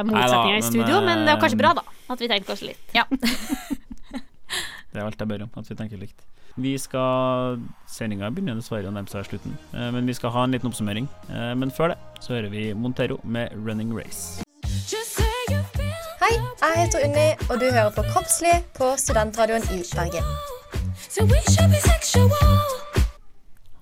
motsetninger i men, studio, men det var kanskje eh, bra, da. At vi tenkte oss litt. [LAUGHS] Det er alt jeg ber om, at vi tenker likt. Vi skal Sendinga begynner dessverre å nærme seg slutten, eh, men vi skal ha en liten oppsummering. Eh, Men før det så hører vi Montero med 'Running Race'. Hei, jeg heter Unni, og du hører på Kroppslig på Studentradioen i Bergen.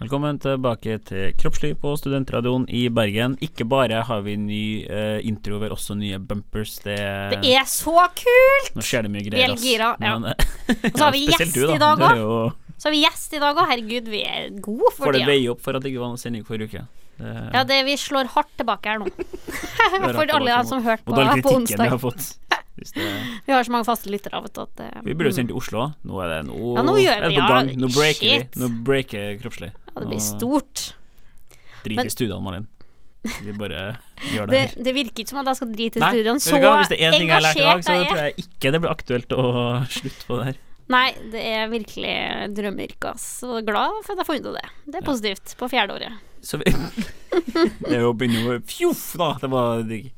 Velkommen tilbake til Kroppsliv på Studentradioen i Bergen. Ikke bare har vi ny eh, intro, vi har også nye bumpers. Det, Det er så kult! Nå skjer det mye greier. Vi er gira, ja. Men, [LAUGHS] Og så har vi ja, gjest du, da. i dag òg. jo- Så har vi gjest i dag òg. Herregud, vi er gode for Får det veie opp for at det ikke var noen sending forrige uke. Det, Ja, det, vi slår hardt tilbake her nå. [LAUGHS] [LAUGHS] For alle som hørte på, på kritikken vi onsdag. har fått. Det, Vi har så mange faste lyttere av at uh, vi burde jo sendt til Oslo. Nå er det nå, Ja, nå gjør er det vi, på gang. Nå breaker shit. vi. Nå breaker Kroppslig. Ja, Det blir stort. Drit i studiene, Malin. Vi bare gjør det Det, her. det virker ikke som at jeg skal drite i vet Så hva? Hvis det er én ting jeg har lært i dag, så tror jeg ikke det blir aktuelt å slutte på det her. Nei, det er virkelig drømmeyrket. Så glad for at jeg funnet ut det. Det er positivt på fjerde året. Så vi [LAUGHS] Det er jo å begynne med Fjoff, da! Det var digg.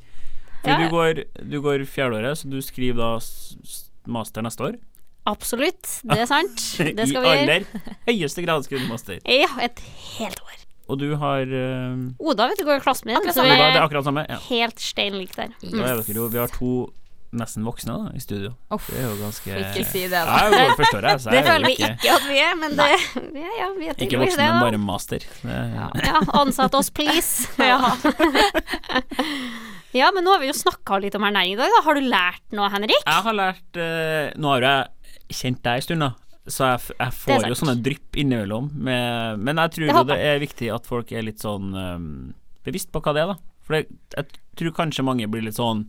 For Ja. du går, du går fjerdeåret, så du skriver da master neste år. Absolutt, det er sant. [LAUGHS] Det I vi gjøre. aller [LAUGHS] høyeste grad skriver. Ja, et helt år. Og du har uh, Oda vet du går i klassen min, Akkurat så samme. vi Det er akkurat samme. Ja. helt stein lik der. Da er dere jo Vi har to nesten voksne da, i studio. Off, Det er jo ganske ikke si det, da. Nei, jeg forstår første så Det jeg er føler vi ikke, at vi er, men det ja, ja, vi er ikke voksne, det, men bare master. Det, Ja, ansatt oss, please. [LAUGHS] Ja. ja, men nå har vi jo snakka litt om ernæring i dag. Da. Har du lært noe, Henrik? Jeg har lært uh, Nå har jeg kjent deg en stund, da. Så jeg, jeg får jo sånne drypp innimellom. Med, men jeg tror Det jo det er viktig at folk er litt sånn um, bevisst på hva det er, da. For det, jeg tror kanskje mange blir litt sånn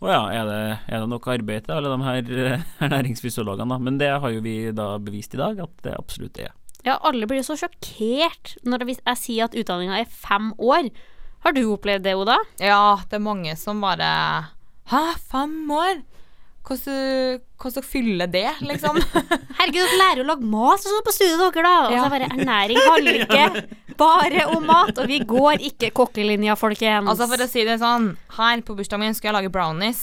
Å ja, er det, er det nok arbeid til alle de her eh, [LAUGHS] ernæringsfysiologene, da? Men det har jo vi da bevist i dag at det absolutt er. Ja, alle blir jo så sjokkert når jeg sier at utdanninga er fem år. Har du opplevd det, Oda? Ja, det er mange som bare Hæ, fem år? Hvordan hvordan fyller det, liksom? [LAUGHS] Herregud, dere lærer jo å lage mat sånn på studiet dere, da. Og Ja. så bare ernæring handler ikke [LAUGHS] bare om mat. Og vi går ikke kokkelinja, folkens. altså, for å si det sånn, her på bursdagen min skulle jeg lage brownies.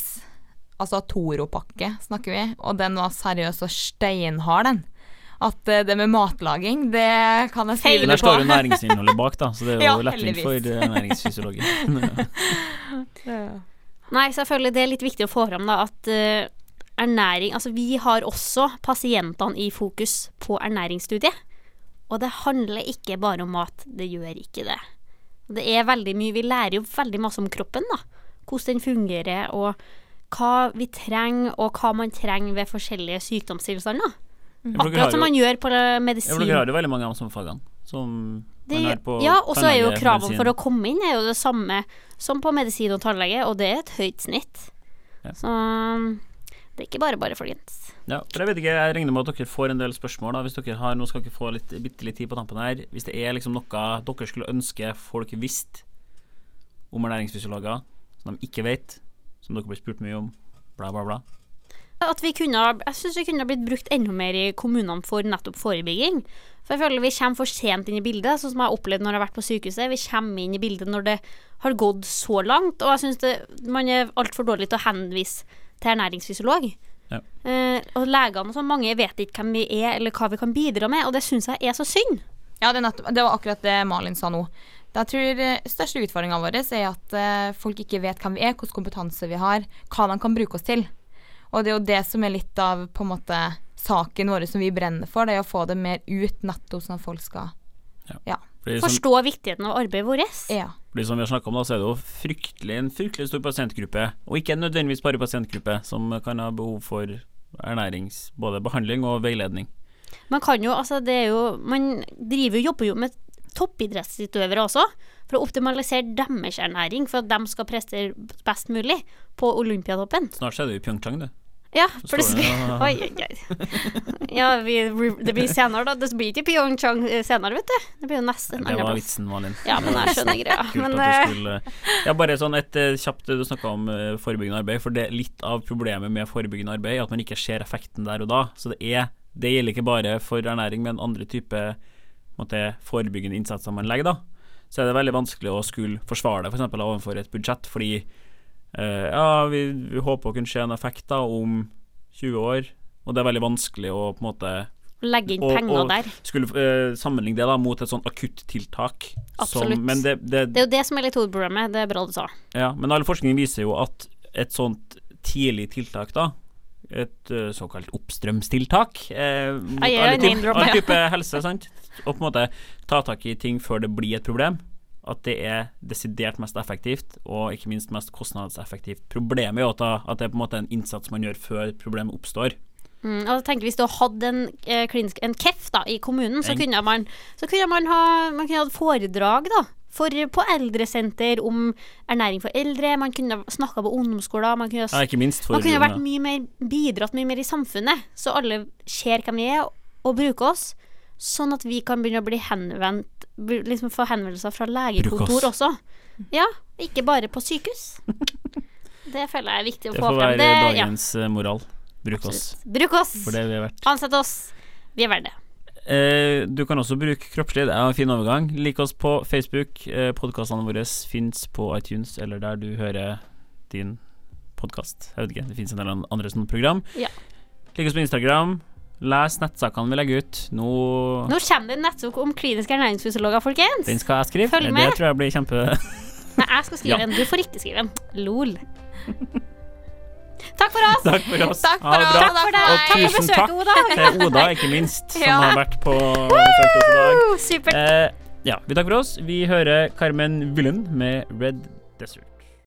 Altså Toro-pakke, snakker vi. Og den var seriøs og steinhard, den. At eh, det med matlaging, det kan jeg skrive på der står jo næringsinnholdet bak, da, så det er jo [LAUGHS] Ja, lettvint for heldigvis. Eh. Nei, så jeg føler det er litt viktig å få fram da, at uh, ernæring Altså, vi har også pasientene i fokus på ernæringsstudiet. Og det handler ikke bare om mat. Det gjør ikke det. Det er veldig mye Vi lærer jo veldig masse om kroppen, da. Hvordan den fungerer, og hva vi trenger, og hva man trenger ved forskjellige sykdomstilstander. Akkurat som man gjør på Ja, medisin. for dere har jo veldig mange av de samme fagene som På ja, og så er jo kravene for å komme inn er jo det samme som på medisin og tannlege, og det er et høyt snitt. Ja. Så det er ikke bare bare, folkens. Ja, for jeg vet ikke, jeg regner med at dere får en del spørsmål. da Hvis dere har, Nå skal dere få litt, bitte litt tid på tampen her. Hvis det er liksom noe dere skulle ønske folk visste om ernæringsfysiologer, som de ikke vet, som dere blir spurt mye om, bla, bla, bla. At vi kunne, jeg syns vi kunne blitt brukt enda mer i kommunene for nettopp forebygging. For jeg føler vi kommer for sent inn i bildet, sånn som jeg har opplevd når jeg har vært på sykehuset. Vi kommer inn i bildet når det har gått så langt, og jeg syns man er altfor dårlig til å henvise til ernæringsfysiolog. Ja. Eh, og legene og sånn, mange vet ikke hvem vi er eller hva vi kan bidra med, og det syns jeg er så synd. Ja, det, nettopp, det var akkurat det Malin sa nå. Jeg tror eh, største utfordringa vår er at eh, folk ikke vet hvem vi er, hvilken kompetanse vi har, hva de kan bruke oss til. Og det er jo det som er litt av på en måte saken vår som vi brenner for, det er å få det mer ut nettopp sånn at folk skal ja. som, Forstå viktigheten av arbeidet vårt. Ja. fordi som vi har om, da, så er det jo fryktelig, en fryktelig stor pasientgruppe, og ikke nødvendigvis bare pasientgruppe, som kan ha behov for ernærings... Både behandling og veiledning. Man kan jo, altså det er jo Man driver jo, jobber jo med toppidrettsutøvere også, for å optimalisere deres ernæring, for at de skal prestere best mulig på Olympiatoppen. Snart er du i Pyeongchang, du. Ja, for det skal [LAUGHS] Oi, oi, oi. Ja, vi, det blir senere, da. Det blir ikke Pyeongchang eh, senere, vet du. Det blir jo nesten en Det var vitsen, Malin. Ja, men jeg skjønner greia. Kult Men at eh, du skulle Ja, bare sånn et eh, kjapt Du snakka om forebyggende arbeid, for det er litt av problemet med forebyggende arbeid at man ikke ser effekten der og da. Så det er Det gjelder ikke bare for ernæring, men andre typer forebyggende innsatser man legger, da, så er det veldig vanskelig å skulle forsvare det, f.eks. For overfor et budsjett, fordi eh, ja, vi, vi håper å kunne se en effekt da om 20 år, og det er veldig vanskelig å på en måte Legge inn penger og- der. skulle eh, sammenligne det da mot et sånt akuttiltak. Absolutt. Som, men, det, det, Det er jo det som er litt hovedproblemet. Det er bra du sa. ja, men all forskning viser jo at et sånt tidlig tiltak, da, et eh, såkalt oppstrømstiltak eh, mot alle, alle typer helse, sant, og på en måte ta tak i ting før det blir et problem, at det er desidert mest effektivt, og ikke minst mest kostnadseffektivt. Problemet er jo at, at det er på en måte en innsats man gjør før problemet oppstår. Mm, og tenk, Hvis du hadde en, eh, klinisk, en KEF da, i kommunen, så kunne man, så kunne man ha Man kunne ha foredrag da for, på eldresenter om ernæring for eldre. Man kunne snakka på ungdomsskoler. Man kunne, Ja, ikke minst man kunne vært mye mer, bidratt mye mer i samfunnet, så alle ser hvem vi er og bruker oss. Sånn at vi kan begynne å bli henvendt Liksom få henvendelser fra legekontor også. Ja, ikke bare på sykehus. Det føler jeg er viktig å Det få får frem. være Det, ja, dagens ja. moral. Bruk oss. Bruk oss! for det vi er verdt. Ansett oss. Vi er verdt det. Eh, du kan også bruke kroppslig, det er en fin overgang. Lik oss på Facebook. Eh, Podkastene våre fins på iTunes eller der du hører din podkast. Jeg vet ikke, det fins en del andre sånne program. Ja. Lik oss på Instagram. Les nettsakene vi legger ut. Nå Nå kommer det en nettsak om kliniske ernæringsfysiologer, folkens. Den skal jeg skrive. Følg med. Det tror jeg blir kjempe Nei, jeg skal skrive [LAUGHS] Ja. en. Du får ikke skrive en. Lol. Takk for oss. Takk for oss. Takk Ha for bra. Takk for deg. Og Takk tusen takk Oda. til Oda, ikke minst, som [LAUGHS] har vært på besøk hos i dag. Supert. Eh, ja, vi takker for oss. Vi hører Carmen Villen med Red Desert.